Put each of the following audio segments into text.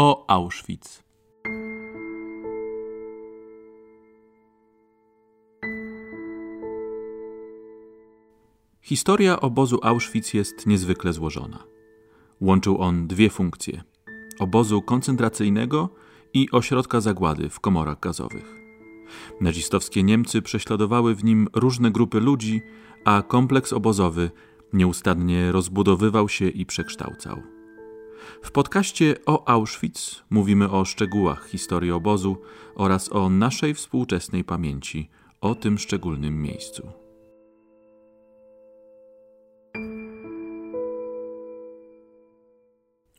o Auschwitz. Historia obozu Auschwitz jest niezwykle złożona. Łączył on dwie funkcje: obozu koncentracyjnego i ośrodka zagłady w komorach gazowych. Nazistowskie Niemcy prześladowały w nim różne grupy ludzi, a kompleks obozowy nieustannie rozbudowywał się i przekształcał. W podcaście o Auschwitz mówimy o szczegółach historii obozu oraz o naszej współczesnej pamięci o tym szczególnym miejscu.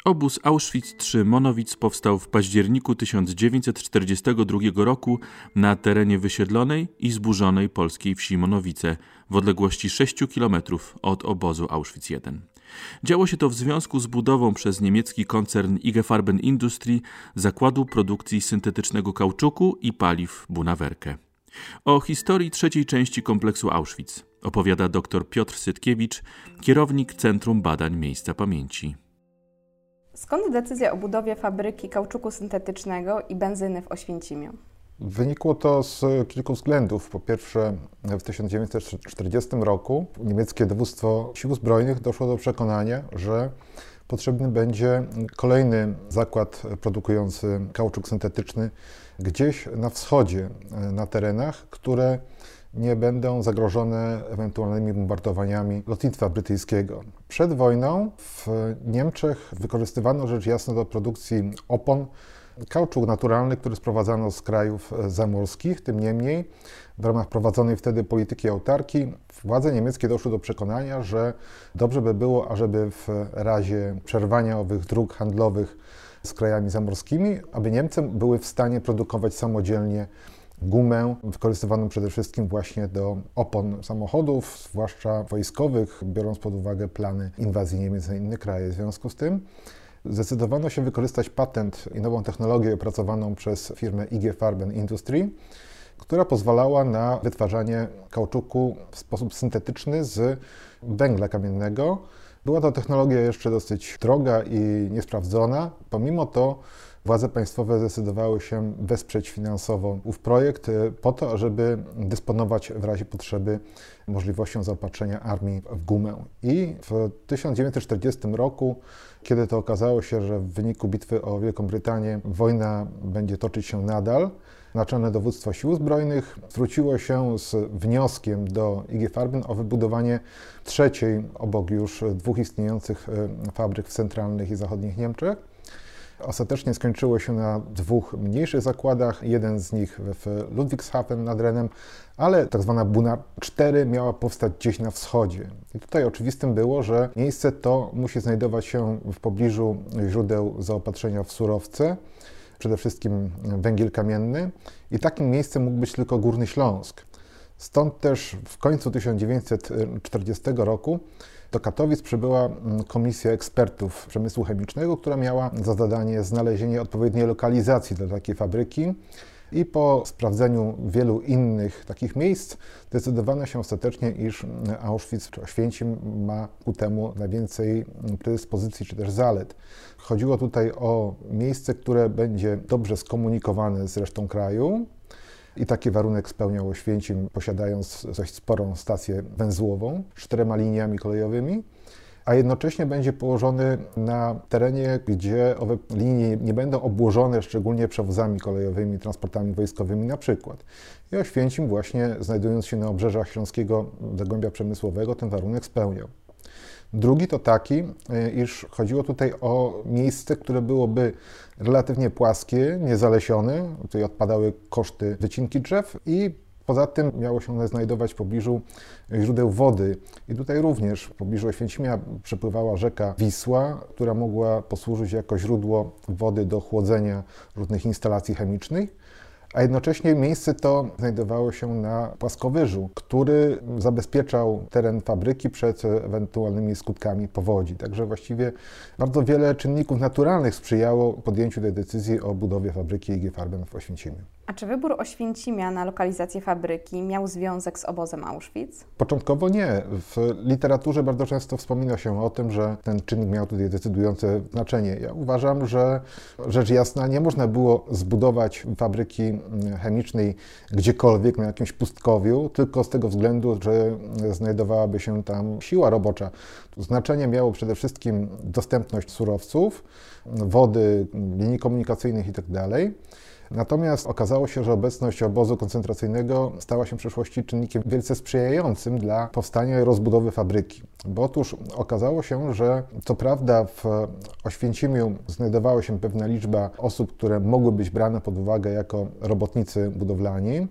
Obóz Auschwitz-III Monowitz powstał w październiku 1942 roku na terenie wysiedlonej i zburzonej polskiej wsi Monowice w odległości 6 km od obozu Auschwitz I. Działo się to w związku z budową przez niemiecki koncern IG Farben Industrie zakładu produkcji syntetycznego kauczuku i paliw Bunawerke. O historii trzeciej części kompleksu Auschwitz opowiada dr Piotr Sytkiewicz, kierownik Centrum Badań Miejsca Pamięci. Skąd decyzja o budowie fabryki kauczuku syntetycznego i benzyny w Oświęcimiu? Wynikło to z kilku względów. Po pierwsze, w 1940 roku niemieckie dowództwo sił zbrojnych doszło do przekonania, że potrzebny będzie kolejny zakład produkujący kauczuk syntetyczny gdzieś na wschodzie, na terenach, które nie będą zagrożone ewentualnymi bombardowaniami lotnictwa brytyjskiego. Przed wojną w Niemczech wykorzystywano rzecz jasna do produkcji opon kauczuk naturalny, który sprowadzano z krajów zamorskich. Tym niemniej, w ramach prowadzonej wtedy polityki autarki, władze niemieckie doszły do przekonania, że dobrze by było, ażeby w razie przerwania owych dróg handlowych z krajami zamorskimi, aby Niemcy były w stanie produkować samodzielnie gumę wykorzystywaną przede wszystkim właśnie do opon samochodów, zwłaszcza wojskowych, biorąc pod uwagę plany inwazji Niemiec na inne kraje. W związku z tym zdecydowano się wykorzystać patent i nową technologię opracowaną przez firmę IG Farben Industry, która pozwalała na wytwarzanie kauczuku w sposób syntetyczny z węgla kamiennego. Była to technologia jeszcze dosyć droga i niesprawdzona. Pomimo to władze państwowe zdecydowały się wesprzeć finansowo ów projekt e, po to, żeby dysponować w razie potrzeby możliwością zaopatrzenia armii w gumę. I w 1940 roku, kiedy to okazało się, że w wyniku bitwy o Wielką Brytanię wojna będzie toczyć się nadal, Naczelne Dowództwo Sił Zbrojnych zwróciło się z wnioskiem do IG Farben o wybudowanie trzeciej obok już dwóch istniejących e, fabryk w centralnych i zachodnich Niemczech. Ostatecznie skończyło się na dwóch mniejszych zakładach, jeden z nich w Ludwigshafen nad Renem, ale tak zwana Buna 4 miała powstać gdzieś na wschodzie. I tutaj oczywistym było, że miejsce to musi znajdować się w pobliżu źródeł zaopatrzenia w surowce, przede wszystkim węgiel kamienny i takim miejscem mógł być tylko Górny Śląsk. Stąd też w końcu 1940 roku do Katowic przybyła mm, komisja ekspertów przemysłu chemicznego, która miała za zadanie znalezienie odpowiedniej lokalizacji dla takiej fabryki. I po sprawdzeniu wielu innych takich miejsc zdecydowano się ostatecznie, iż Auschwitz czy Oświęcim ma ku temu najwięcej predyspozycji czy też zalet. Chodziło tutaj o miejsce, które będzie dobrze skomunikowane z resztą kraju, i taki warunek spełniał Oświęcim, posiadając dość sporą stację węzłową z czterema liniami kolejowymi a jednocześnie będzie położony na terenie, gdzie owe linie nie będą obłożone szczególnie przewozami kolejowymi, transportami wojskowymi na przykład. I Oświęcim właśnie znajdując się na obrzeżach Śląskiego Zagłębia Przemysłowego ten warunek spełniał. Drugi to taki, e, iż chodziło tutaj o miejsce, które byłoby relatywnie płaskie, niezalesione, tutaj odpadały koszty wycinki drzew i Poza tym miało się one znajdować w pobliżu źródeł wody. I tutaj również w pobliżu Oświęcimia przepływała rzeka Wisła, która mogła posłużyć jako źródło wody do chłodzenia różnych instalacji chemicznych a jednocześnie miejsce to znajdowało się na płaskowyżu, który zabezpieczał teren fabryki przed ewentualnymi skutkami powodzi. Także właściwie bardzo wiele czynników naturalnych sprzyjało podjęciu tej decyzji o budowie fabryki IG Farben w Oświęcimiu. A czy wybór Oświęcimia na lokalizację fabryki miał związek z obozem Auschwitz? Początkowo nie. W literaturze bardzo często wspomina się o tym, że ten czynnik miał tutaj decydujące znaczenie. Ja uważam, że rzecz jasna nie można było zbudować fabryki chemicznej gdziekolwiek na jakimś pustkowiu, tylko z tego względu, że znajdowałaby się tam siła robocza. Znaczenie miało przede wszystkim dostępność surowców, wody, linii komunikacyjnych itd. Natomiast okazało się, że obecność obozu koncentracyjnego stała się w przyszłości czynnikiem wielce sprzyjającym dla powstania i rozbudowy fabryki. Bo otóż okazało się, że co prawda w Oświęcimiu znajdowała się pewna liczba osób, które mogły być brane pod uwagę jako robotnicy budowlani,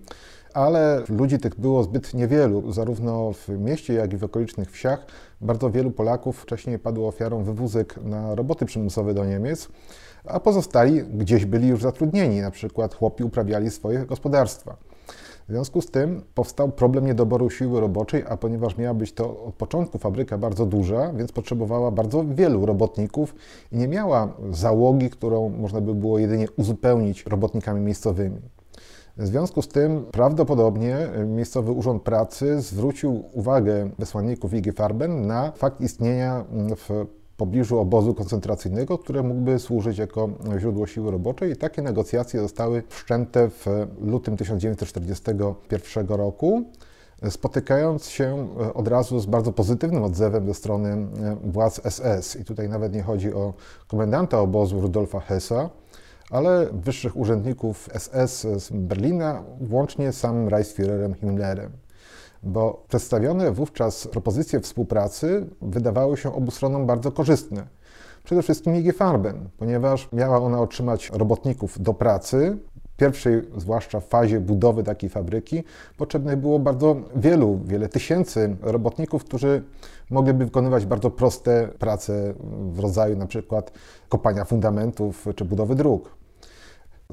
ale ludzi tych było zbyt niewielu, zarówno w mieście, jak i w okolicznych wsiach. Bardzo wielu Polaków wcześniej padło ofiarą wywózek na roboty przymusowe do Niemiec a pozostali gdzieś byli już zatrudnieni, na przykład chłopi uprawiali swoje gospodarstwa. W związku z tym powstał problem niedoboru siły roboczej, a ponieważ miała być to od początku fabryka bardzo duża, więc potrzebowała bardzo wielu robotników i nie miała załogi, którą można by było jedynie uzupełnić robotnikami miejscowymi. W związku z tym prawdopodobnie miejscowy urząd pracy zwrócił uwagę wysłanników IG Farben na fakt istnienia w pobliżu obozu koncentracyjnego, które mógłby służyć jako źródło siły roboczej. I takie negocjacje zostały wszczęte w lutym 1941 roku spotykając się od razu z bardzo pozytywnym odzewem ze strony władz SS. I tutaj nawet nie chodzi o komendanta obozu Rudolfa Hessa, ale wyższych urzędników SS z Berlina, włącznie z samym Reichsführerem Himmlerem bo przedstawione wówczas propozycje współpracy wydawały się obu stronom bardzo korzystne. Przede wszystkim IG Farben, ponieważ miała ona otrzymać robotników do pracy. Pierwszej, zwłaszcza w fazie budowy takiej fabryki, potrzebnych było bardzo wielu, wiele tysięcy robotników, którzy mogliby wykonywać bardzo proste prace w rodzaju na przykład kopania fundamentów czy budowy dróg.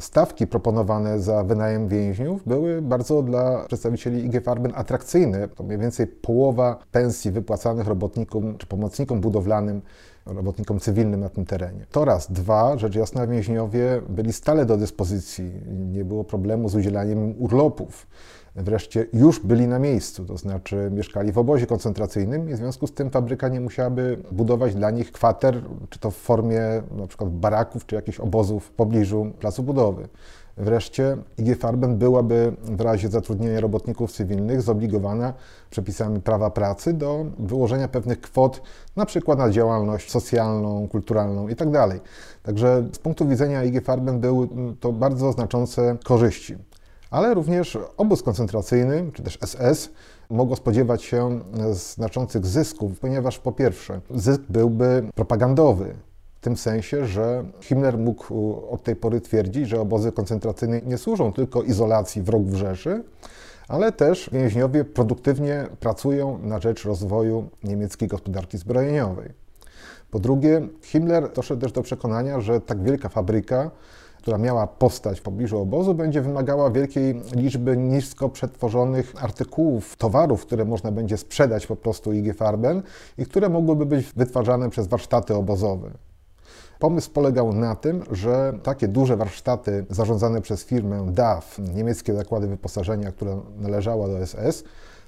Stawki proponowane za wynajem więźniów były bardzo dla przedstawicieli IG Farben atrakcyjne. To mniej więcej połowa pensji wypłacanych robotnikom czy pomocnikom budowlanym, robotnikom cywilnym na tym terenie. To raz. Dwa, rzecz jasna, więźniowie byli stale do dyspozycji. Nie było problemu z udzielaniem urlopów wreszcie już byli na miejscu, to znaczy mieszkali w obozie koncentracyjnym i w związku z tym fabryka nie musiałaby budować dla nich kwater, czy to w formie na przykład baraków, czy jakichś obozów w pobliżu placu budowy. Wreszcie IG Farben byłaby w razie zatrudnienia robotników cywilnych zobligowana przepisami prawa pracy do wyłożenia pewnych kwot, na przykład na działalność socjalną, kulturalną itd. Tak Także z punktu widzenia IG Farben były to bardzo znaczące korzyści ale również obóz koncentracyjny, czy też SS, mogło spodziewać się znaczących zysków, ponieważ po pierwsze, zysk byłby propagandowy. W tym sensie, że Himmler mógł od tej pory twierdzić, że obozy koncentracyjne nie służą tylko izolacji wrogów Rzeszy, ale też więźniowie produktywnie pracują na rzecz rozwoju niemieckiej gospodarki zbrojeniowej. Po drugie, Himmler doszedł też do przekonania, że tak wielka fabryka która miała powstać w pobliżu obozu, będzie wymagała wielkiej liczby nisko przetworzonych artykułów, towarów, które można będzie sprzedać po prostu IG Farben i które mogłyby być wytwarzane przez warsztaty obozowe. Pomysł polegał na tym, że takie duże warsztaty zarządzane przez firmę DAF, niemieckie zakłady wyposażenia, która należała do SS,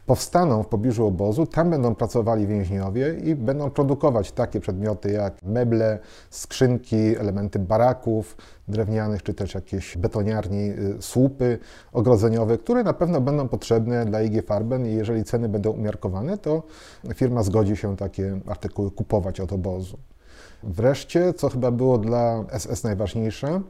powstaną w pobliżu obozu, tam będą pracowali więźniowie i będą produkować takie przedmioty jak meble, skrzynki, elementy baraków drewnianych, czy też jakieś betoniarni, y, słupy ogrodzeniowe, które na pewno będą potrzebne dla IG Farben i jeżeli ceny będą umiarkowane, to firma zgodzi się takie artykuły kupować od obozu. Wreszcie, co chyba było dla SS najważniejsze,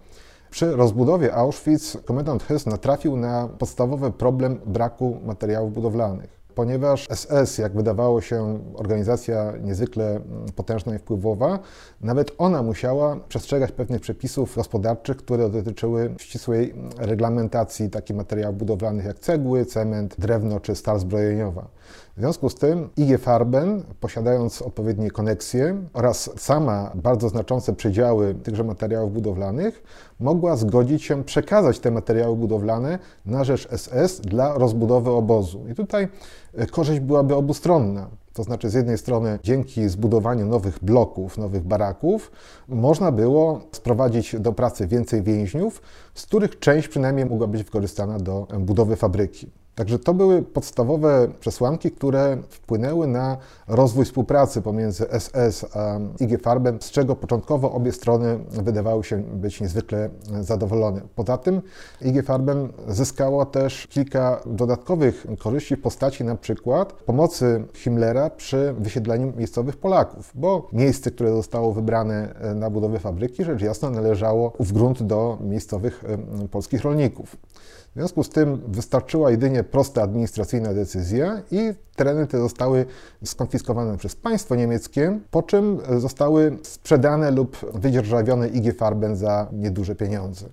przy rozbudowie Auschwitz komendant Hess natrafił na podstawowy problem braku materiałów budowlanych ponieważ SS, jak wydawało się, organizacja niezwykle potężna i wpływowa, nawet ona musiała przestrzegać pewnych przepisów gospodarczych, które dotyczyły ścisłej reglamentacji takich materiałów budowlanych jak cegły, cement, drewno czy stal zbrojeniowa. W związku z tym IG Farben, posiadając odpowiednie koneksje oraz sama bardzo znaczące przedziały tychże materiałów budowlanych, mogła zgodzić się przekazać te materiały budowlane na rzecz SS dla rozbudowy obozu. I tutaj e, korzyść byłaby obustronna. To znaczy, z jednej strony, dzięki zbudowaniu nowych bloków, nowych baraków, można było sprowadzić do pracy więcej więźniów, z których część przynajmniej mogła być wykorzystana do budowy fabryki. Także to były podstawowe przesłanki, które wpłynęły na rozwój współpracy pomiędzy SS a IG Farben, z czego początkowo obie strony wydawały się być niezwykle zadowolone. Poza tym IG Farben zyskało też kilka dodatkowych korzyści w postaci na przykład pomocy Himmlera przy wysiedleniu miejscowych Polaków, bo miejsce, które zostało wybrane na budowę fabryki, rzecz jasna należało w grunt do miejscowych polskich rolników. W związku z tym wystarczyła jedynie prosta administracyjna decyzja i tereny te zostały skonfiskowane przez państwo niemieckie, po czym zostały sprzedane lub wydzierżawione IG Farben za nieduże pieniądze.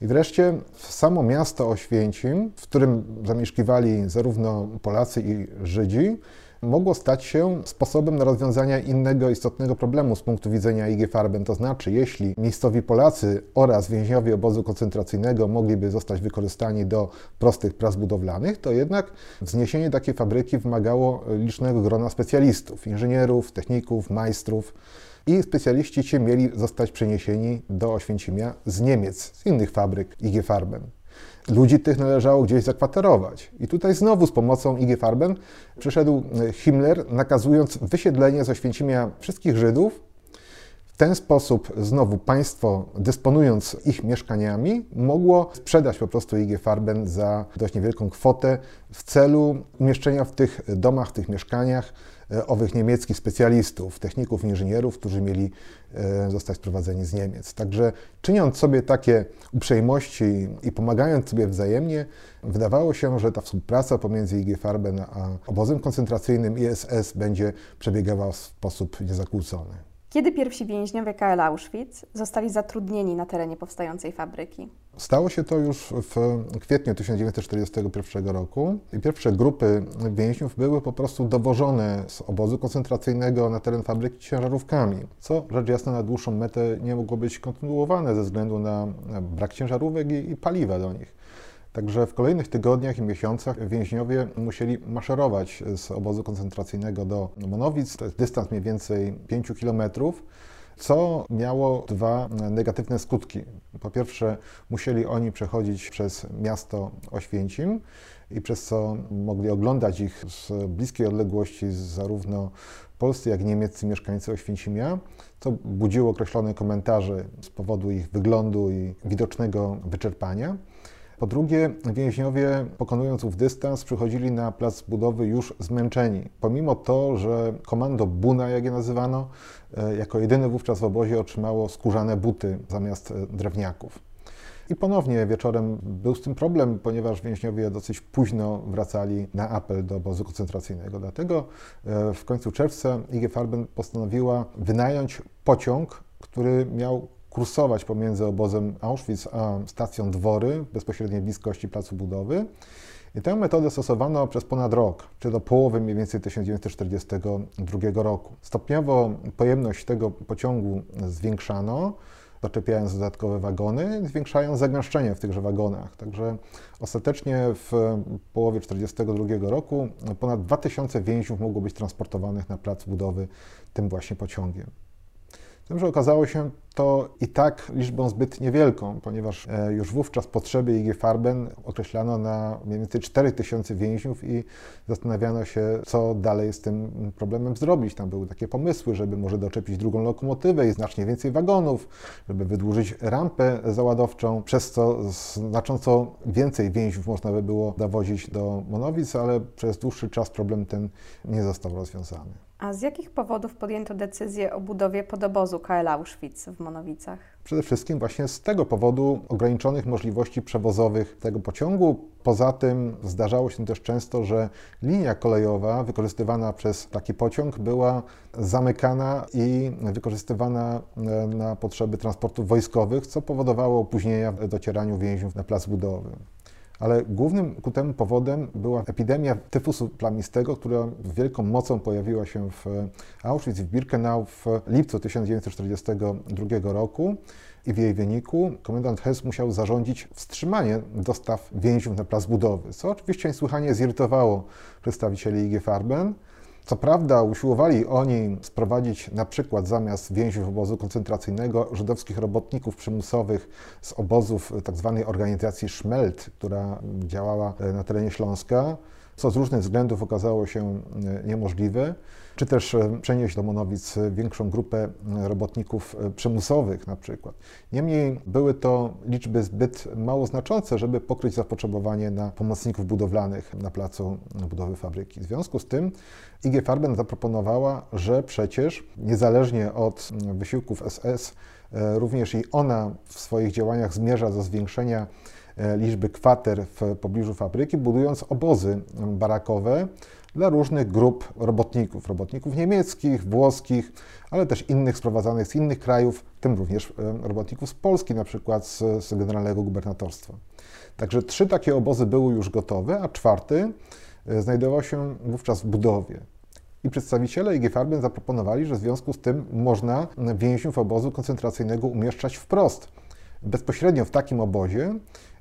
I wreszcie samo miasto Oświęcim, w którym zamieszkiwali zarówno Polacy i Żydzi, mogło stać się sposobem na rozwiązanie innego istotnego problemu z punktu widzenia IG Farben. To znaczy, jeśli miejscowi Polacy oraz więźniowie obozu koncentracyjnego mogliby zostać wykorzystani do prostych prac budowlanych, to jednak wzniesienie takiej fabryki wymagało licznego grona specjalistów, inżynierów, techników, majstrów. I specjaliści ci mieli zostać przeniesieni do Oświęcimia z Niemiec, z innych fabryk IG Farben ludzi tych należało gdzieś zakwaterować. I tutaj znowu z pomocą IG Farben przyszedł e, Himmler, nakazując wysiedlenie z Oświęcimia wszystkich Żydów. W ten sposób znowu państwo, dysponując ich mieszkaniami, mogło sprzedać po prostu IG Farben za dość niewielką kwotę w celu umieszczenia w tych domach, w tych mieszkaniach owych niemieckich specjalistów, techników, inżynierów, którzy mieli e, zostać sprowadzeni z Niemiec. Także czyniąc sobie takie uprzejmości i pomagając sobie wzajemnie, wydawało się, że ta współpraca pomiędzy IG Farben a obozem koncentracyjnym ISS będzie przebiegała w sposób niezakłócony. Kiedy pierwsi więźniowie KL Auschwitz zostali zatrudnieni na terenie powstającej fabryki? Stało się to już w kwietniu 1941 roku i pierwsze grupy więźniów były po prostu dowożone z obozu koncentracyjnego na teren fabryki ciężarówkami, co rzecz jasna na dłuższą metę nie mogło być kontynuowane ze względu na brak ciężarówek i, i paliwa do nich. Także w kolejnych tygodniach i miesiącach więźniowie musieli maszerować z obozu koncentracyjnego do Monowic. To jest dystans mniej więcej 5 kilometrów co miało dwa negatywne skutki. Po pierwsze, musieli oni przechodzić przez miasto Oświęcim i przez co mogli oglądać ich z bliskiej odległości zarówno polscy, jak i niemieccy mieszkańcy Oświęcimia, co budziło określone komentarze z powodu ich wyglądu i widocznego wyczerpania. Po drugie, więźniowie, pokonując ów dystans, przychodzili na plac budowy już zmęczeni. Pomimo to, że komando Buna, jak je nazywano, e, jako jedyne wówczas w obozie otrzymało skórzane buty zamiast e, drewniaków. I ponownie wieczorem był z tym problem, ponieważ więźniowie dosyć późno wracali na apel do obozu koncentracyjnego. Dlatego e, w końcu czerwca IG Farben postanowiła wynająć pociąg, który miał kursować pomiędzy obozem Auschwitz a stacją Dwory w bezpośredniej bliskości placu budowy. I tę metodę stosowano przez ponad rok, czy do połowy mniej więcej 1942 roku. Stopniowo pojemność tego pociągu zwiększano, doczepiając dodatkowe wagony, zwiększając zagęszczenie w tychże wagonach. Także ostatecznie w połowie 1942 roku ponad 2000 więźniów mogło być transportowanych na plac budowy tym właśnie pociągiem. Tym, że okazało się to i tak liczbą zbyt niewielką, ponieważ e, już wówczas potrzeby IG Farben określano na mniej więcej 4000 więźniów i zastanawiano się, co dalej z tym problemem zrobić. Tam były takie pomysły, żeby może doczepić drugą lokomotywę i znacznie więcej wagonów, żeby wydłużyć rampę załadowczą, przez co znacząco więcej więźniów można by było dowozić do Monowic, ale przez dłuższy czas problem ten nie został rozwiązany. A z jakich powodów podjęto decyzję o budowie podobozu KL Auschwitz w Monowicach? Przede wszystkim właśnie z tego powodu ograniczonych możliwości przewozowych tego pociągu. Poza tym zdarzało się też często, że linia kolejowa wykorzystywana przez taki pociąg była zamykana i wykorzystywana e, na potrzeby transportów wojskowych, co powodowało opóźnienia w docieraniu więźniów na plac budowy ale głównym ku temu powodem była epidemia tyfusu plamistego, która wielką mocą pojawiła się w Auschwitz, w Birkenau w lipcu 1942 roku i w jej wyniku komendant Hess musiał zarządzić wstrzymanie dostaw więźniów na plac budowy, co oczywiście niesłychanie zirytowało przedstawicieli IG Farben, Co prawda usiłowali oni sprowadzić na przykład zamiast więźniów obozu koncentracyjnego żydowskich robotników przymusowych z obozów tzw. Tak organizacji Szmelt, która działała na terenie Śląska, co z różnych względów okazało się e, niemożliwe, czy też e, przenieść do Monowic większą grupę e, robotników przymusowych na przykład. Niemniej były to liczby zbyt mało znaczące, żeby pokryć zapotrzebowanie na pomocników budowlanych na placu budowy fabryki. W związku z tym IG Farben zaproponowała, że przecież niezależnie od wysiłków SS, również i ona w swoich działaniach zmierza do zwiększenia E, liczby kwater w pobliżu fabryki, budując obozy barakowe dla różnych grup robotników, robotników niemieckich, włoskich, ale też innych sprowadzanych z innych krajów, w tym również e, robotników z Polski, na przykład z, z generalnego gubernatorstwa. Także trzy takie obozy były już gotowe, a czwarty e, znajdował się wówczas w budowie. I przedstawiciele IG Farben zaproponowali, że w związku z tym można więźniów obozu koncentracyjnego umieszczać wprost, bezpośrednio w takim obozie,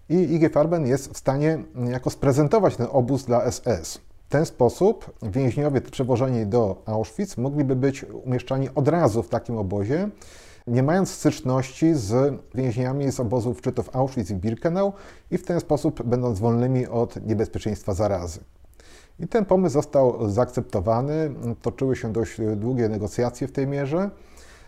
i IG Farben jest w stanie jako sprezentować ten obóz dla SS. Ten sposób więźniowie przewożeni do Auschwitz mogliby być umieszczani od razu w takim obozie, nie mając styczności z więźniami z obozów czy to w Auschwitz i Birkenau i w ten sposób będąc wolnymi od niebezpieczeństwa zarazy. I ten pomysł został zaakceptowany. Toczyły się dość długie negocjacje w tej mierze.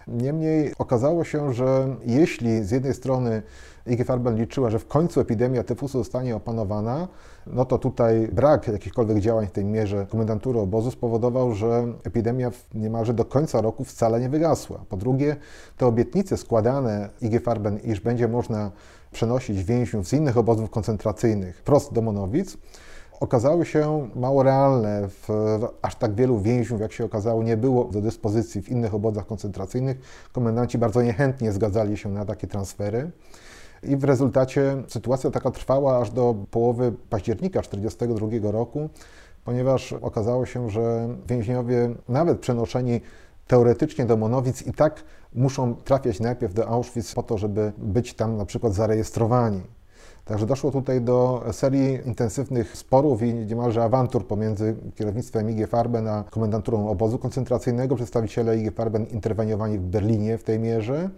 Niemniej okazało się, że jeśli z jednej strony IG Farben liczyła, że w końcu epidemia tyfusu zostanie opanowana, no to tutaj brak jakichkolwiek działań w tej mierze komendantury obozu spowodował, że epidemia niemalże do końca roku wcale nie wygasła. Po drugie, te obietnice składane IG Farben, iż będzie można przenosić więźniów z innych obozów koncentracyjnych prost do Monowic, okazały się mało realne. W, aż tak wielu więźniów, jak się okazało, nie było do dyspozycji w innych obozach koncentracyjnych. Komendanci bardzo niechętnie zgadzali się na takie transfery. I w rezultacie sytuacja taka trwała aż do połowy października 1942 roku, ponieważ okazało się, że więźniowie, nawet przenoszeni teoretycznie do Monowic, i tak muszą trafiać najpierw do Auschwitz po to, żeby być tam na przykład zarejestrowani. Także doszło tutaj do serii intensywnych sporów i niemalże awantur pomiędzy kierownictwem IG Farben a komendanturą obozu koncentracyjnego. Przedstawiciele IG Farben interweniowali w Berlinie w tej mierze.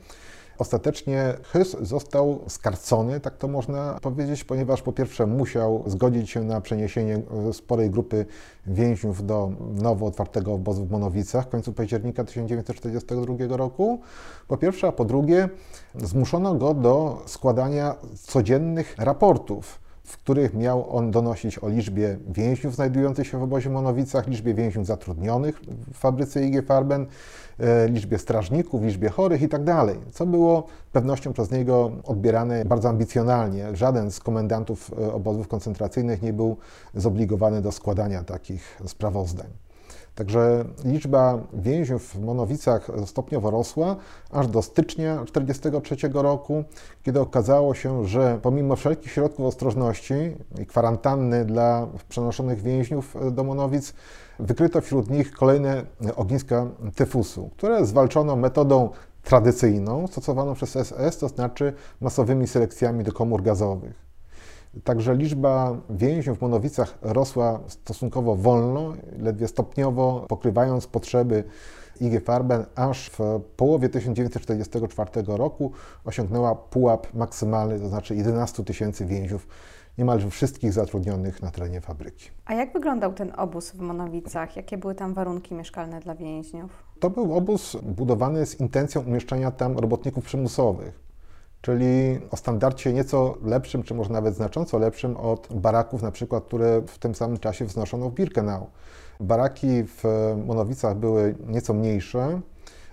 Ostatecznie Hys został skarcony, tak to można powiedzieć, ponieważ po pierwsze musiał zgodzić się na przeniesienie sporej grupy więźniów do nowo otwartego obozu w Monowicach w końcu października 1942 roku. Po pierwsze, a po drugie zmuszono go do składania codziennych raportów w których miał on donosić o liczbie więźniów znajdujących się w obozie Monowicach, liczbie więźniów zatrudnionych w fabryce IG Farben, e, liczbie strażników, liczbie chorych itd., tak co było pewnością przez niego odbierane bardzo ambicjonalnie. Żaden z komendantów e, obozów koncentracyjnych nie był zobligowany do składania takich sprawozdań. Także liczba więźniów w Monowicach stopniowo rosła, aż do stycznia 1943 roku, kiedy okazało się, że pomimo wszelkich środków ostrożności i kwarantanny dla przenoszonych więźniów do Monowic, wykryto wśród nich kolejne ogniska tyfusu, które zwalczono metodą tradycyjną stosowaną przez SS, to znaczy masowymi selekcjami do komór gazowych. Także liczba więźniów w Monowicach rosła stosunkowo wolno, ledwie stopniowo, pokrywając potrzeby IG Farben, aż w połowie 1944 roku osiągnęła pułap maksymalny, to znaczy 11 tysięcy więźniów niemalże wszystkich zatrudnionych na terenie fabryki. A jak wyglądał ten obóz w Monowicach? Jakie były tam warunki mieszkalne dla więźniów? To był obóz budowany z intencją umieszczania tam robotników przymusowych czyli o standardzie nieco lepszym, czy może nawet znacząco lepszym od baraków, na przykład, które w tym samym czasie wznoszono w Birkenau. Baraki w Monowicach były nieco mniejsze,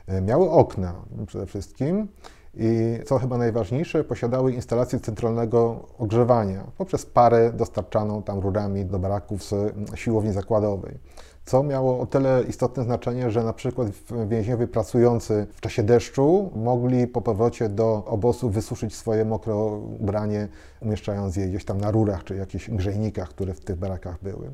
e, miały okna przede wszystkim i co chyba najważniejsze, posiadały instalację centralnego ogrzewania poprzez parę dostarczaną tam rurami do baraków z siłowni zakładowej co miało o tyle istotne znaczenie, że na przykład więźniowie pracujący w czasie deszczu mogli po powrocie do obozu wysuszyć swoje mokre ubranie, umieszczając je gdzieś tam na rurach czy jakichś grzejnikach, które w tych barakach były.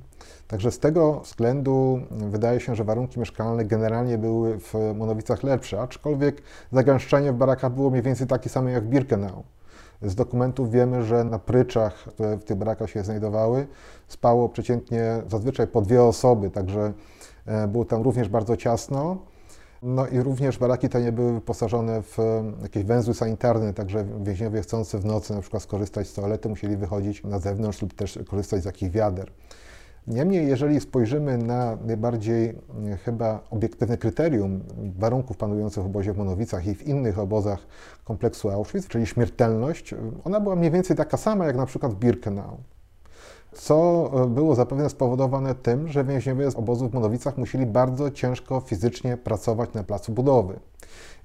Także z tego względu wydaje się, że warunki mieszkalne generalnie były w Monowicach lepsze, aczkolwiek zagęszczenie w barakach było mniej więcej takie same jak w Birkenau. Z dokumentów wiemy, że na pryczach, które w tych barakach się znajdowały, spało przeciętnie zazwyczaj po dwie osoby, także Było tam również bardzo ciasno. No i również baraki te nie były wyposażone w jakieś węzły sanitarne, także więźniowie chcący w nocy na przykład skorzystać z toalety musieli wychodzić na zewnątrz lub też korzystać z jakichś wiader. Niemniej, jeżeli spojrzymy na najbardziej mm, chyba obiektywne kryterium warunków panujących w obozie w Monowicach i w innych obozach kompleksu Auschwitz, czyli śmiertelność, ona była mniej więcej taka sama jak na przykład w Birkenau. Co e, było zapewne spowodowane tym, że więźniowie z obozu w Monowicach musieli bardzo ciężko fizycznie pracować na placu budowy.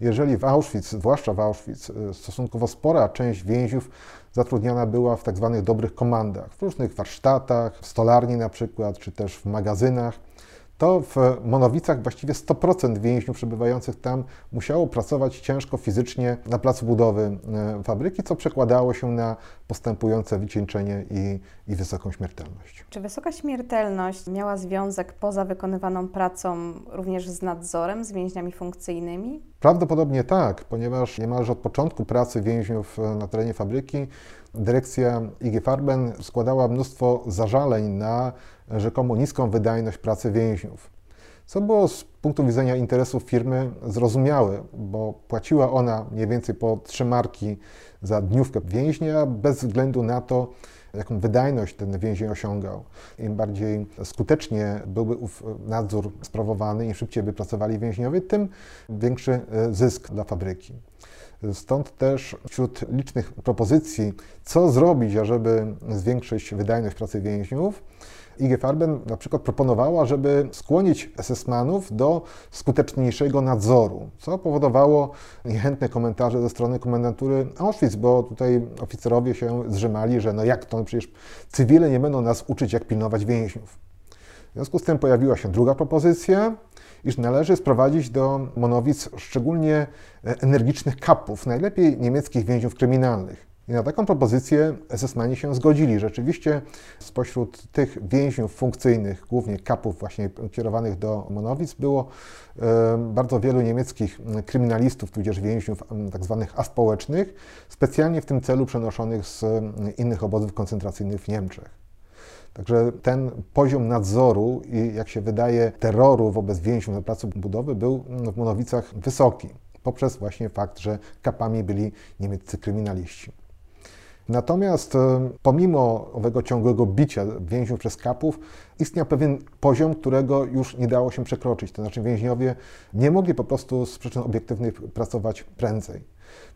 Jeżeli w Auschwitz, zwłaszcza w Auschwitz, e, stosunkowo spora część więźniów zatrudniana była w tak zwanych dobrych komandach, w różnych warsztatach, w stolarni na przykład, czy też w magazynach, to w Monowicach właściwie 100% więźniów przebywających tam musiało pracować ciężko fizycznie na placu budowy e, fabryki, co przekładało się na postępujące wycieńczenie i, i wysoką śmiertelność. Czy wysoka śmiertelność miała związek poza wykonywaną pracą również z nadzorem, z więźniami funkcyjnymi? Prawdopodobnie tak, ponieważ niemalże od początku pracy więźniów e, na terenie fabryki dyrekcja IG Farben składała mnóstwo zażaleń na rzekomo niską wydajność pracy więźniów. Co było z punktu widzenia interesów firmy zrozumiałe, bo płaciła ona mniej więcej po trzy marki za dniówkę więźnia, bez względu na to, jaką wydajność ten więzień osiągał. Im bardziej skutecznie byłby ów nadzór sprawowany, im szybciej by pracowali więźniowie, tym większy e, zysk dla fabryki. Stąd też wśród licznych propozycji, co zrobić, ażeby zwiększyć wydajność pracy więźniów, IG Farben na przykład proponowała, żeby skłonić SS-manów do skuteczniejszego nadzoru, co powodowało niechętne komentarze ze strony komendantury Auschwitz, bo tutaj oficerowie się zrzymali, że no jak to, no przecież cywile nie będą nas uczyć, jak pilnować więźniów. W związku z tym pojawiła się druga propozycja, iż należy sprowadzić do Monowic szczególnie energicznych kapów, najlepiej niemieckich więźniów kryminalnych. I na taką propozycję SS-mani się zgodzili. Rzeczywiście spośród tych więźniów funkcyjnych, głównie kapów właśnie kierowanych do Monowic, było bardzo wielu niemieckich kryminalistów, tudzież więźniów tak zwanych aspołecznych, specjalnie w tym celu przenoszonych z innych obozów koncentracyjnych w Niemczech. Także ten poziom nadzoru i, jak się wydaje, terroru wobec więźniów na placu budowy był w Monowicach wysoki, poprzez właśnie fakt, że kapami byli niemieccy kryminaliści. Natomiast e, pomimo owego ciągłego bicia więźniów przez kapów, istniał pewien poziom, którego już nie dało się przekroczyć. To znaczy więźniowie nie mogli po prostu z przyczyn obiektywnych pracować prędzej.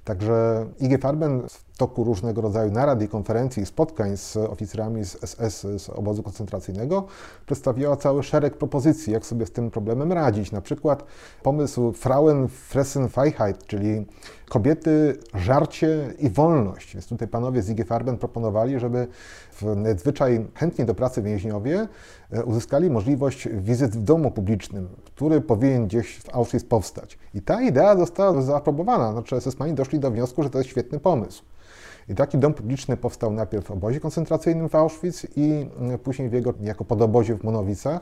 Także IG Farben w toku różnego rodzaju narad i konferencji, spotkań z oficerami z SS, z obozu koncentracyjnego, przedstawiała cały szereg propozycji, jak sobie z tym problemem radzić. Na przykład pomysł Frauen fressen Freiheit, czyli kobiety, żarcie i wolność. Więc tutaj panowie z IG Farben proponowali, żeby w nadzwyczaj chętnie do pracy więźniowie e, uzyskali możliwość wizyt w domu publicznym, który powinien gdzieś w Auschwitz powstać. I ta idea została zaaprobowana. Znaczy SS-mani doszli do wniosku, że to jest świetny pomysł. I taki dom publiczny powstał najpierw w obozie koncentracyjnym w Auschwitz i mm, później w jego jako podobozie w Monowicach,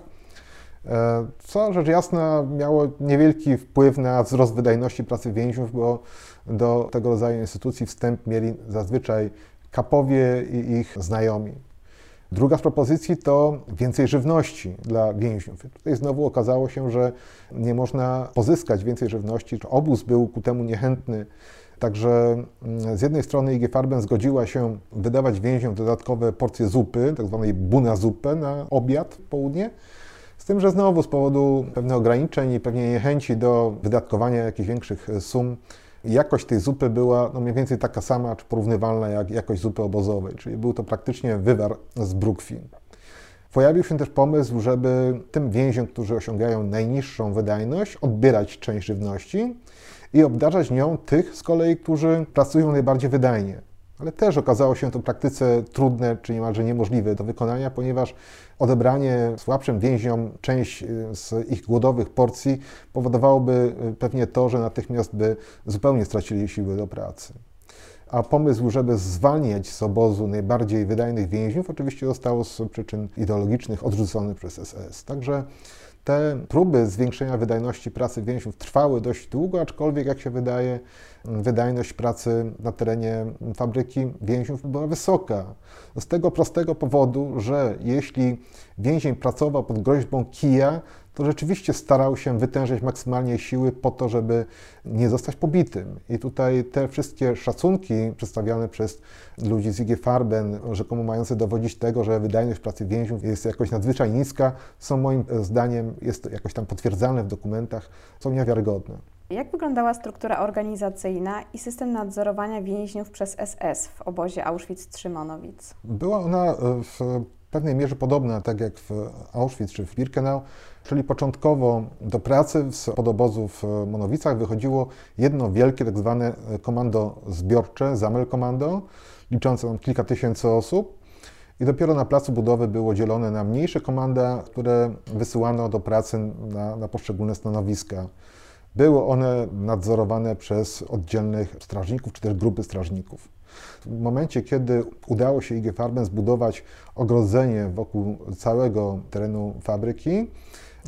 e, co rzecz jasna miało niewielki wpływ na wzrost wydajności pracy więźniów, bo do tego rodzaju instytucji wstęp mieli zazwyczaj kapowie i ich znajomi. Druga z propozycji to więcej żywności dla więźniów. Tutaj znowu okazało się, że nie można pozyskać więcej żywności, obóz był ku temu niechętny. Także mm, z jednej strony IG Farben zgodziła się wydawać więźniom dodatkowe porcje zupy, tak zwanej buna zupę na obiad w południe, z tym, że znowu z powodu pewnych ograniczeń i pewnie niechęci do wydatkowania jakichś większych sum jakość tej zupy była no mniej więcej taka sama, czy porównywalna jak jakość zupy obozowej, czyli był to praktycznie wywar z brukwi. Pojawił się też pomysł, żeby tym więźniom, którzy osiągają najniższą wydajność, odbierać część żywności i obdarzać nią tych z kolei, którzy pracują najbardziej wydajnie. Ale też okazało się to w praktyce trudne, czy niemalże niemożliwe do wykonania, ponieważ odebranie słabszym więźniom część y, z ich głodowych porcji powodowałoby y, pewnie to, że natychmiast by zupełnie stracili siły do pracy. A pomysł, żeby zwalniać z obozu najbardziej wydajnych więźniów, oczywiście został z przyczyn ideologicznych odrzucony przez SS. Także te próby zwiększenia wydajności pracy więźniów trwały dość długo, aczkolwiek, jak się wydaje, wydajność pracy na terenie fabryki więźniów była wysoka. Z tego prostego powodu, że jeśli więzień pracował pod groźbą kija, to rzeczywiście starał się wytężyć maksymalnie siły po to, żeby nie zostać pobitym. I tutaj te wszystkie szacunki przedstawiane przez ludzi z IG Farben, rzekomo mające dowodzić tego, że wydajność pracy więźniów jest jakoś nadzwyczaj niska, są moim zdaniem, jest to jakoś tam potwierdzane w dokumentach, są niewiarygodne. Jak wyglądała struktura organizacyjna i system nadzorowania więźniów przez SS w obozie Auschwitz-Trzymanowic? Była ona e, w pewnej mierze podobna, tak jak w Auschwitz czy w Birkenau, czyli początkowo do pracy z podobozów w Monowicach wychodziło jedno wielkie tak zwane komando zbiorcze, Zamel Komando, liczące kilka tysięcy osób. I dopiero na placu budowy było dzielone na mniejsze komanda, które wysyłano do pracy na, na poszczególne stanowiska. Były one nadzorowane przez oddzielnych strażników czy też grupy strażników. W momencie, kiedy udało się IG Farben zbudować ogrodzenie wokół całego terenu fabryki,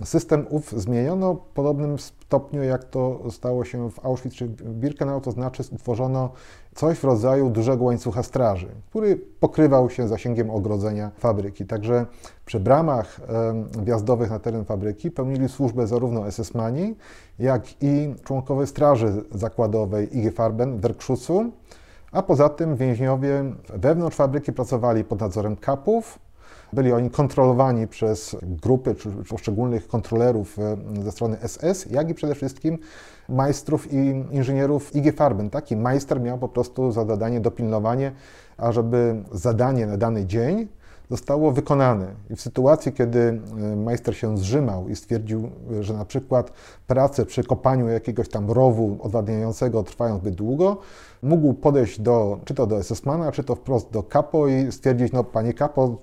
system ów zmieniono w podobnym stopniu, jak to stało się w Auschwitz czy Birkenau, to znaczy utworzono coś w rodzaju dużego łańcucha straży, który pokrywał się zasięgiem ogrodzenia fabryki. Także przy bramach wjazdowych na teren fabryki pełnili służbę zarówno SS-mani, jak i członkowie Straży Zakładowej IG Farben w Werkszuszu, a poza tym więźniowie wewnątrz fabryki pracowali pod nadzorem kapów, byli oni kontrolowani przez grupy czy poszczególnych kontrolerów e, ze strony SS, jak i przede wszystkim majstrów i inżynierów IG Farben. Taki majster miał po prostu za zadanie dopilnowanie, ażeby zadanie na dany dzień zostało wykonane. I w sytuacji, kiedy e, majster się zrzymał i stwierdził, że na przykład prace przy kopaniu jakiegoś tam rowu odwadniającego trwają zbyt długo, mógł podejść do, czy to do SS-mana, czy to wprost do kapo i stwierdzić, no panie kapo,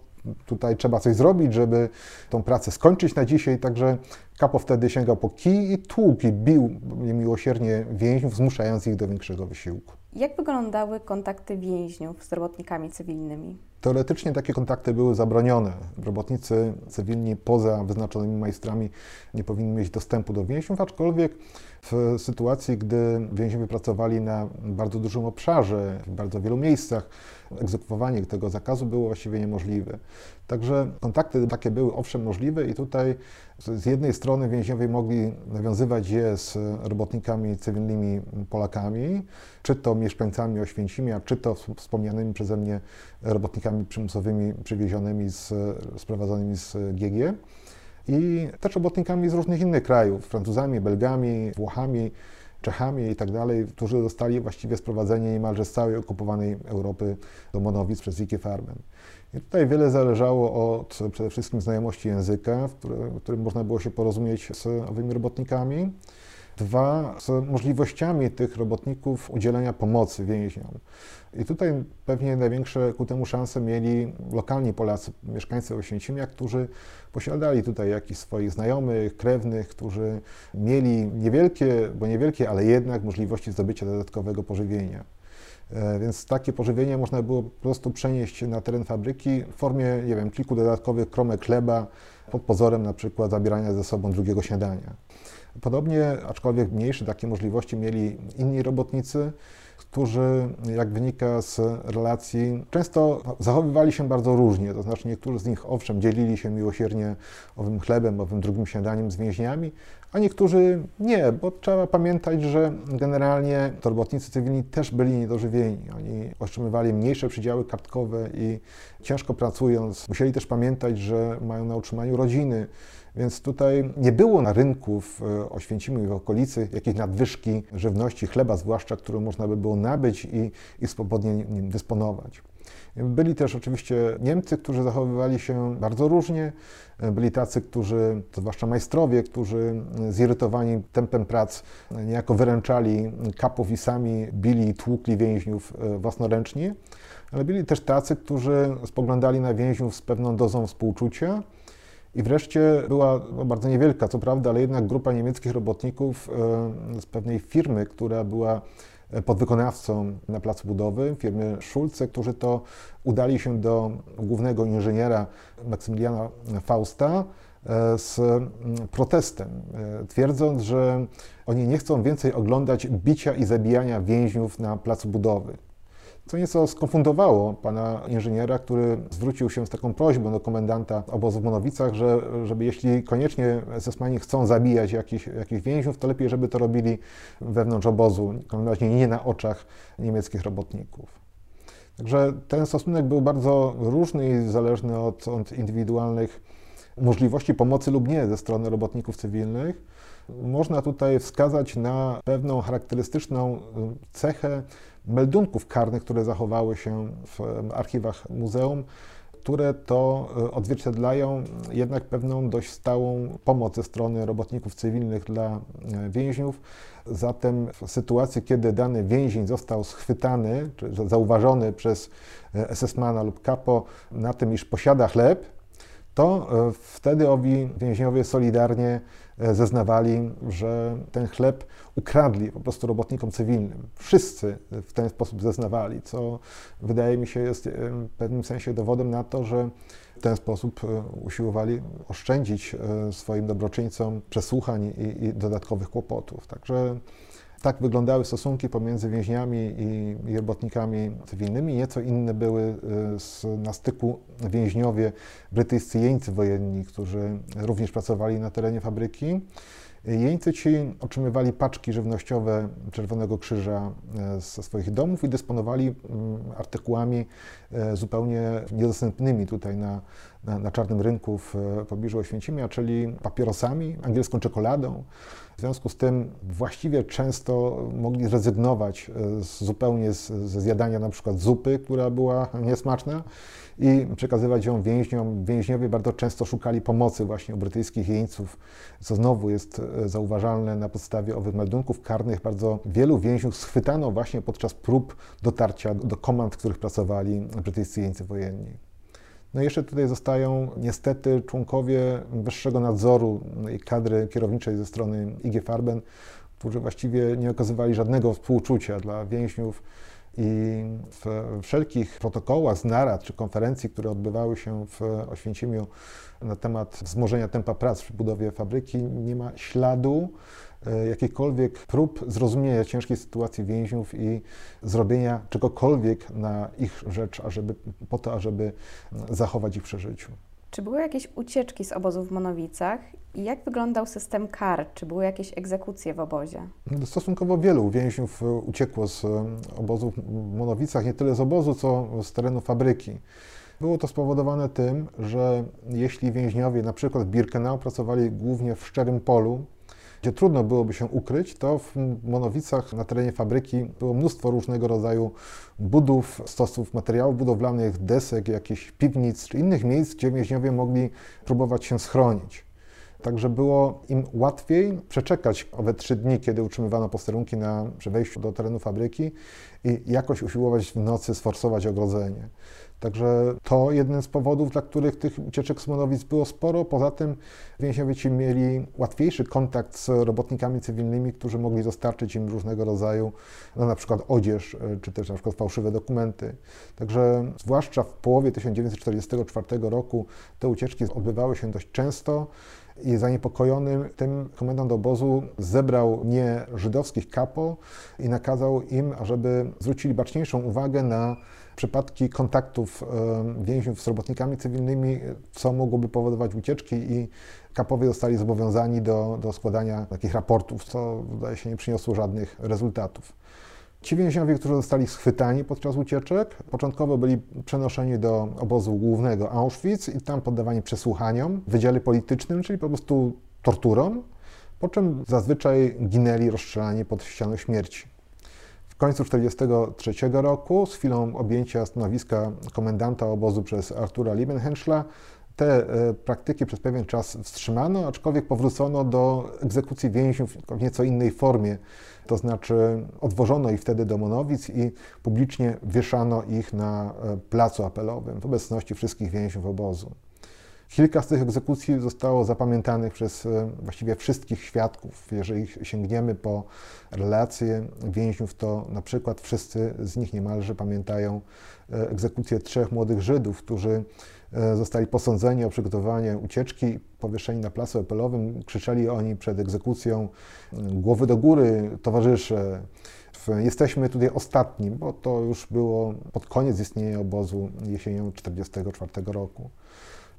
tutaj trzeba coś zrobić, żeby tą pracę skończyć na dzisiaj, także Kapo wtedy sięgał po kij i tłukł i bił niemiłosiernie więźniów, zmuszając ich do większego wysiłku. Jak wyglądały kontakty więźniów z robotnikami cywilnymi? Teoretycznie takie kontakty były zabronione. Robotnicy cywilni poza wyznaczonymi majstrami nie powinni mieć dostępu do więźniów, aczkolwiek w sytuacji, gdy więźniowie pracowali na bardzo dużym obszarze, w bardzo wielu miejscach, egzekwowanie tego zakazu było właściwie niemożliwe. Także kontakty takie były owszem możliwe i tutaj z jednej strony więźniowie mogli nawiązywać je z robotnikami cywilnymi Polakami, czy to mieszkańcami Oświęcimia, czy to wspomnianymi przeze mnie robotnikami przymusowymi przywiezionymi, z, sprowadzonymi z GG i też robotnikami z różnych innych krajów, Francuzami, Belgami, Włochami, Czechami i tak dalej, którzy zostali właściwie sprowadzeni niemalże z całej okupowanej Europy do Monowic przez Wiki Farben. I tutaj wiele zależało od przede wszystkim znajomości języka, w którym, w którym można było się porozumieć z owymi robotnikami. Dwa, z możliwościami tych robotników udzielenia pomocy więźniom. I tutaj pewnie największe ku temu szanse mieli lokalni Polacy, mieszkańcy Oświęcimia, którzy posiadali tutaj jakichś swoich znajomych, krewnych, którzy mieli niewielkie, bo niewielkie, ale jednak możliwości zdobycia dodatkowego pożywienia. E, więc takie pożywienie można było po prostu przenieść na teren fabryki w formie, nie wiem, kilku dodatkowych kromek chleba pod pozorem na przykład zabierania ze sobą drugiego śniadania. Podobnie, aczkolwiek mniejsze takie możliwości mieli inni robotnicy, którzy, jak wynika z relacji, często zachowywali się bardzo różnie. To znaczy, niektórzy z nich, owszem, dzielili się miłosiernie owym chlebem, owym drugim śniadaniem z więźniami, a niektórzy nie, bo trzeba pamiętać, że generalnie to robotnicy cywilni też byli niedożywieni. Oni otrzymywali mniejsze przydziały kartkowe i ciężko pracując, musieli też pamiętać, że mają na utrzymaniu rodziny. Więc tutaj nie było na rynku w e, Oświęcimiu i w okolicy jakiejś nadwyżki żywności, chleba zwłaszcza, którą można by było nabyć i, i swobodnie nim dysponować. Byli też oczywiście Niemcy, którzy zachowywali się bardzo różnie. Byli tacy, którzy, zwłaszcza majstrowie, którzy zirytowani tempem prac niejako wyręczali kapów i sami bili i tłukli więźniów e, własnoręcznie. Ale byli też tacy, którzy spoglądali na więźniów z pewną dozą współczucia i wreszcie była no, bardzo niewielka, co prawda, ale jednak grupa niemieckich robotników e, z pewnej firmy, która była e, podwykonawcą na placu budowy, firmy Schulze, którzy to udali się do głównego inżyniera Maksymiliana Fausta e, z protestem, twierdząc, że oni nie chcą więcej oglądać bicia i zabijania więźniów na placu budowy. Co nieco skonfundowało pana inżyniera, który zwrócił się z taką prośbą do komendanta obozu w Monowicach, że, żeby jeśli koniecznie SS-mani chcą zabijać jakichś, jakichś więźniów, to lepiej, żeby to robili wewnątrz obozu, razie nie na oczach niemieckich robotników. Także ten stosunek był bardzo różny i zależny od, od indywidualnych możliwości pomocy lub nie ze strony robotników cywilnych. Można tutaj wskazać na pewną charakterystyczną cechę meldunków karnych, które zachowały się w archiwach muzeum, które to e, odzwierciedlają jednak pewną dość stałą pomoc ze strony robotników cywilnych dla e, więźniów. Zatem w sytuacji, kiedy dany więzień został schwytany, czy zauważony przez e, SS-mana lub kapo na tym, iż posiada chleb, to wtedy owi więźniowie solidarnie zeznawali, że ten chleb ukradli po prostu robotnikom cywilnym. Wszyscy w ten sposób zeznawali, co wydaje mi się jest e, w pewnym sensie dowodem na to, że w ten sposób e, usiłowali oszczędzić swoim dobroczyńcom przesłuchań i, i dodatkowych kłopotów. Także tak wyglądały stosunki pomiędzy więźniami i, i robotnikami cywilnymi. Nieco inne były y, z, na styku więźniowie brytyjscy jeńcy wojenni, którzy również pracowali na terenie fabryki. Jeńcy ci otrzymywali paczki żywnościowe Czerwonego Krzyża e, ze swoich domów i dysponowali mm, artykułami e, zupełnie niedostępnymi tutaj na, na, na czarnym rynku w pobliżu Oświęcimia, czyli papierosami, angielską czekoladą. W związku z tym właściwie często mogli zrezygnować e, zupełnie z, ze zjadania na przykład zupy, która była niesmaczna i przekazywać ją więźniom. Więźniowie bardzo często szukali pomocy właśnie u brytyjskich jeńców, co znowu jest e, zauważalne na podstawie owych meldunków karnych. Bardzo wielu więźniów schwytano właśnie podczas prób dotarcia do komand, w których pracowali brytyjscy jeńcy wojenni. No i jeszcze tutaj zostają niestety członkowie wyższego nadzoru i kadry kierowniczej ze strony IG Farben, którzy właściwie nie okazywali żadnego współczucia dla więźniów i w wszelkich protokołach z narad czy konferencji, które odbywały się w Oświęcimiu na temat wzmożenia tempa prac przy budowie fabryki, nie ma śladu e, jakichkolwiek prób zrozumienia ciężkiej sytuacji więźniów i zrobienia czegokolwiek na ich rzecz, ażeby, po to, ażeby zachować ich przy życiu. Czy były jakieś ucieczki z obozów w Monowicach i jak wyglądał system kar? Czy były jakieś egzekucje w obozie? Stosunkowo wielu więźniów e, uciekło z obozów w Monowicach, nie tyle z obozu, co z terenu fabryki. Było to spowodowane tym, że jeśli więźniowie na przykład Birkenau pracowali głównie w szczerym polu, gdzie trudno byłoby się ukryć, to w Monowicach na terenie fabryki było mnóstwo różnego rodzaju budów, stosów materiałów budowlanych, desek, jakichś piwnic czy innych miejsc, gdzie więźniowie mogli próbować się schronić. Także było im łatwiej przeczekać owe trzy dni, kiedy utrzymywano posterunki na, przy wejściu do terenu fabryki i jakoś usiłować w nocy sforsować ogrodzenie. Także to jeden z powodów, dla których tych ucieczek z było sporo. Poza tym więźniowie ci mieli łatwiejszy kontakt z robotnikami cywilnymi, którzy mogli dostarczyć im różnego rodzaju, no na przykład odzież, e, czy też na przykład fałszywe dokumenty. Także zwłaszcza w połowie 1944 roku te ucieczki odbywały się dość często. I zaniepokojonym tym komendant obozu zebrał nie żydowskich kapo i nakazał im, ażeby zwrócili baczniejszą uwagę na przypadki kontaktów więźniów z robotnikami cywilnymi, co mogłoby powodować ucieczki i kapowie zostali zobowiązani do, do składania takich raportów, co wydaje się nie przyniosło żadnych rezultatów. Ci więźniowie, którzy zostali schwytani podczas ucieczek, początkowo byli przenoszeni do obozu głównego Auschwitz i tam poddawani przesłuchaniom wydziale politycznym, czyli po prostu torturom, po czym zazwyczaj ginęli rozstrzelani pod ścianą śmierci. W końcu 1943 roku, z chwilą objęcia stanowiska komendanta obozu przez Artura Liebenhenschla, te e, praktyki przez pewien czas wstrzymano, aczkolwiek powrócono do egzekucji więźniów w nieco innej formie. To znaczy odwożono ich wtedy do Monowic i publicznie wieszano ich na e, placu apelowym w obecności wszystkich więźniów obozu. Kilka z tych egzekucji zostało zapamiętanych przez e, właściwie wszystkich świadków. Jeżeli sięgniemy po relacje więźniów, to na przykład wszyscy z nich niemalże pamiętają e, egzekucję trzech młodych Żydów, którzy zostali posądzeni o przygotowanie ucieczki, powieszeni na placu apelowym. Krzyczeli oni przed egzekucją głowy do góry, towarzysze. jesteśmy tutaj ostatni, bo to już było pod koniec istnienia obozu jesienią 1944 roku.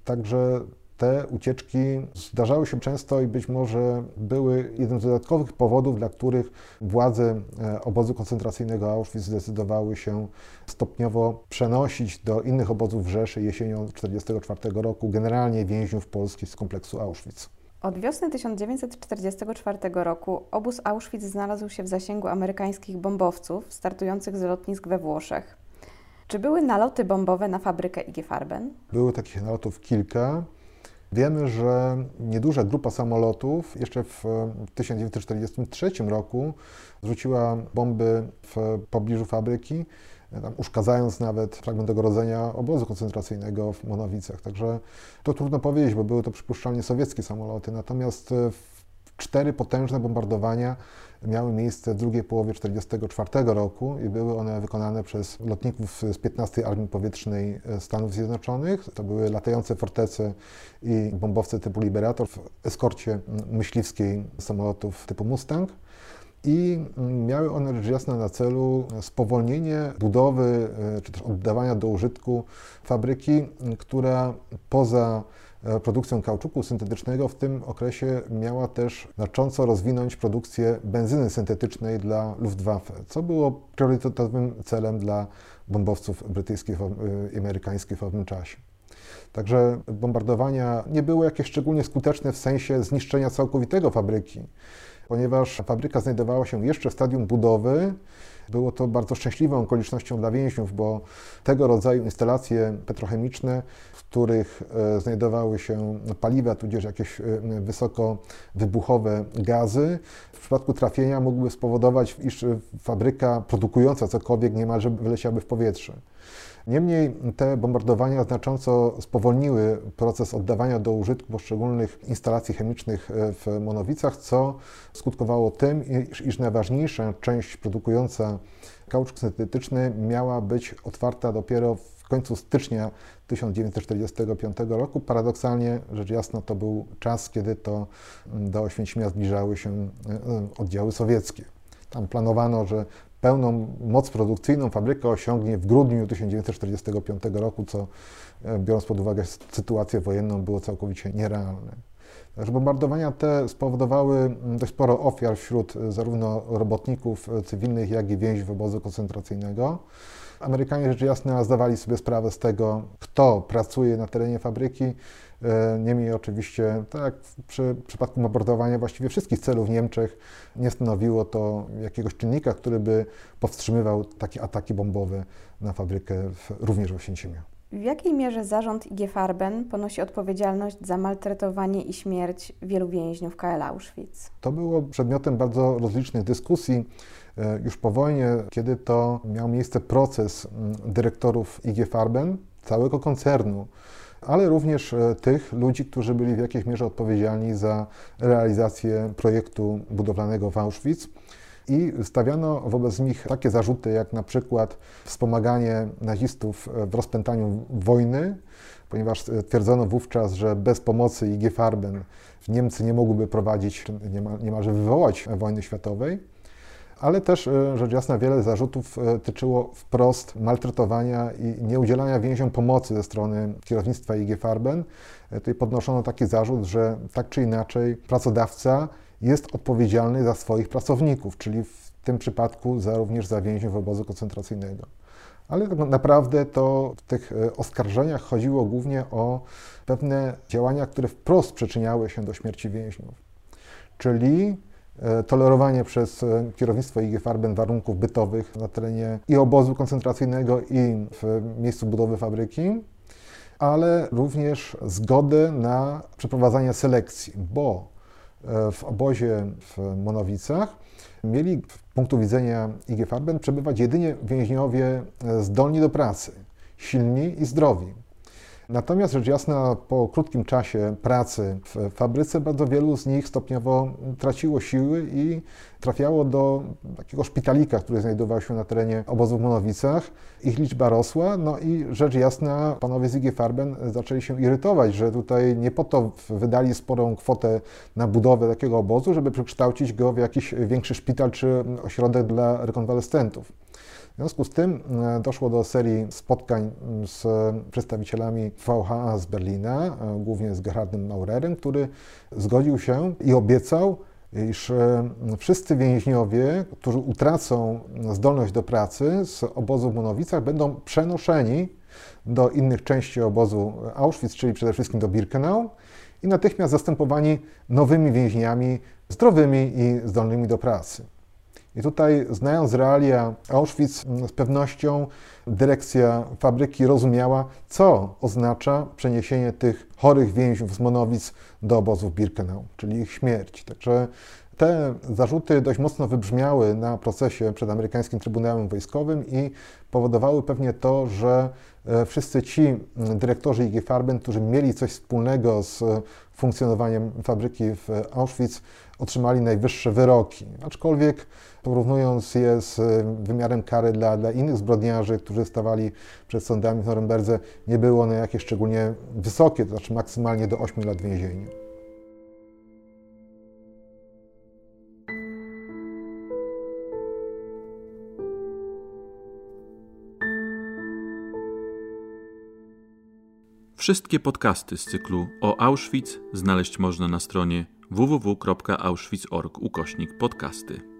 Także te ucieczki zdarzały się często i być może były jednym z dodatkowych powodów, dla których władze e, obozu koncentracyjnego Auschwitz zdecydowały się stopniowo przenosić do innych obozów Rzeszy jesienią 1944 roku generalnie więźniów polskich z kompleksu Auschwitz. Od wiosny 1944 roku obóz Auschwitz znalazł się w zasięgu amerykańskich bombowców startujących z lotnisk we Włoszech. Czy były naloty bombowe na fabrykę IG Farben? Były takich nalotów kilka. Wiemy, że nieduża grupa samolotów jeszcze w 1943 roku zrzuciła bomby w pobliżu fabryki, tam uszkadzając nawet fragment ogrodzenia obozu koncentracyjnego w Monowicach. Także to trudno powiedzieć, bo były to przypuszczalnie sowieckie samoloty. Natomiast cztery potężne bombardowania miały miejsce w drugiej połowie 1944 roku i były one wykonane przez lotników z 15 Armii Powietrznej Stanów Zjednoczonych. To były latające fortece i bombowce typu Liberator w eskorcie myśliwskiej samolotów typu Mustang i miały one rzecz jasna na celu spowolnienie budowy czy też oddawania do użytku fabryki, która poza E, produkcją kauczuku syntetycznego w tym okresie miała też znacząco rozwinąć produkcję benzyny syntetycznej dla Luftwaffe, co było priorytetowym celem dla bombowców brytyjskich i amerykańskich w owym czasie. Także bombardowania nie były jakieś szczególnie skuteczne w sensie zniszczenia całkowitego fabryki, ponieważ fabryka znajdowała się jeszcze w stadium budowy. Było to bardzo szczęśliwą okolicznością dla więźniów, bo tego rodzaju instalacje petrochemiczne których e, znajdowały się paliwa, tudzież jakieś e, wysoko wybuchowe gazy. W przypadku trafienia mógłby spowodować, iż fabryka produkująca cokolwiek niemalże wyleciałaby w powietrze. Niemniej te bombardowania znacząco spowolniły proces oddawania do użytku poszczególnych instalacji chemicznych e, w Monowicach, co skutkowało tym, iż, najważniejsza część produkująca kauczuk syntetyczny miała być otwarta dopiero w w końcu stycznia 1945 roku. Paradoksalnie, rzecz jasna, to był czas, kiedy to mm, do Oświęcimia zbliżały się e, oddziały sowieckie. Tam planowano, że pełną moc produkcyjną fabryka osiągnie w grudniu 1945 roku, co e, biorąc pod uwagę sytuację wojenną było całkowicie nierealne. Także bombardowania te spowodowały mm, dość sporo ofiar wśród e, zarówno robotników cywilnych, jak i więźniów obozu koncentracyjnego. Amerykanie rzecz jasna zdawali sobie sprawę z tego, kto pracuje na terenie fabryki. E, niemniej oczywiście, tak jak w przy, przypadku bombardowania właściwie wszystkich celów w Niemczech, nie stanowiło to jakiegoś czynnika, który by powstrzymywał takie ataki bombowe na fabrykę w, również w Oświęcimiu. W jakiej mierze zarząd IG Farben ponosi odpowiedzialność za maltretowanie i śmierć wielu więźniów KL Auschwitz? To było przedmiotem bardzo rozlicznych dyskusji. E, już po wojnie, kiedy to miał miejsce proces mm, dyrektorów IG Farben, całego koncernu, ale również e, tych ludzi, którzy byli w jakiejś mierze odpowiedzialni za realizację projektu budowlanego w Auschwitz. I stawiano wobec nich takie zarzuty, jak na przykład wspomaganie nazistów w rozpętaniu wojny, ponieważ twierdzono wówczas, że bez pomocy IG Farben Niemcy nie mogłyby prowadzić, niemalże wywołać wojny światowej ale też e, rzecz jasna wiele zarzutów e, tyczyło wprost maltretowania i nieudzielania więźniom pomocy ze strony kierownictwa IG Farben. E, tutaj podnoszono taki zarzut, że tak czy inaczej pracodawca jest odpowiedzialny za swoich pracowników, czyli w tym przypadku za, również za więźniów obozu koncentracyjnego. Ale tak naprawdę to w tych oskarżeniach chodziło głównie o pewne działania, które wprost przyczyniały się do śmierci więźniów. Czyli tolerowanie przez e, kierownictwo IG Farben warunków bytowych na terenie i obozu koncentracyjnego, i w miejscu budowy fabryki, ale również zgodę na przeprowadzanie selekcji, bo e, w obozie w Monowicach mieli z punktu widzenia IG Farben przebywać jedynie więźniowie zdolni do pracy, silni i zdrowi. Natomiast rzecz jasna, po krótkim czasie pracy w fabryce bardzo wielu z nich stopniowo traciło siły i trafiało do takiego szpitalika, który znajdował się na terenie obozu w Monowicach. Ich liczba rosła, no i rzecz jasna, panowie z IG Farben zaczęli się irytować, że tutaj nie po to wydali sporą kwotę na budowę takiego obozu, żeby przekształcić go w jakiś większy szpital czy ośrodek dla rekonwalescentów. W związku z tym e, doszło do serii spotkań z przedstawicielami VHA z Berlina, e, głównie z Gerhardem Maurerem, który zgodził się i obiecał, iż e, wszyscy więźniowie, którzy utracą zdolność do pracy z obozu w Monowicach, będą przenoszeni do innych części obozu Auschwitz, czyli przede wszystkim do Birkenau i natychmiast zastępowani nowymi więźniami zdrowymi i zdolnymi do pracy. I tutaj, znając realia Auschwitz, z pewnością dyrekcja fabryki rozumiała, co oznacza przeniesienie tych chorych więźniów z Monowic do obozów Birkenau, czyli ich śmierć. Także te zarzuty dość mocno wybrzmiały na procesie przed amerykańskim Trybunałem Wojskowym i powodowały pewnie to, że e, wszyscy ci dyrektorzy IG Farben, którzy mieli coś wspólnego z funkcjonowaniem fabryki w Auschwitz, otrzymali najwyższe wyroki. Aczkolwiek porównując je z wymiarem kary dla, dla innych zbrodniarzy, którzy stawali przed sądami w Norymberdze, nie było one jakieś szczególnie wysokie, to znaczy maksymalnie do 8 lat więzienia. Wszystkie podcasty z cyklu o Auschwitz znaleźć można na stronie www.auschwitz.org ukośnik podcasty.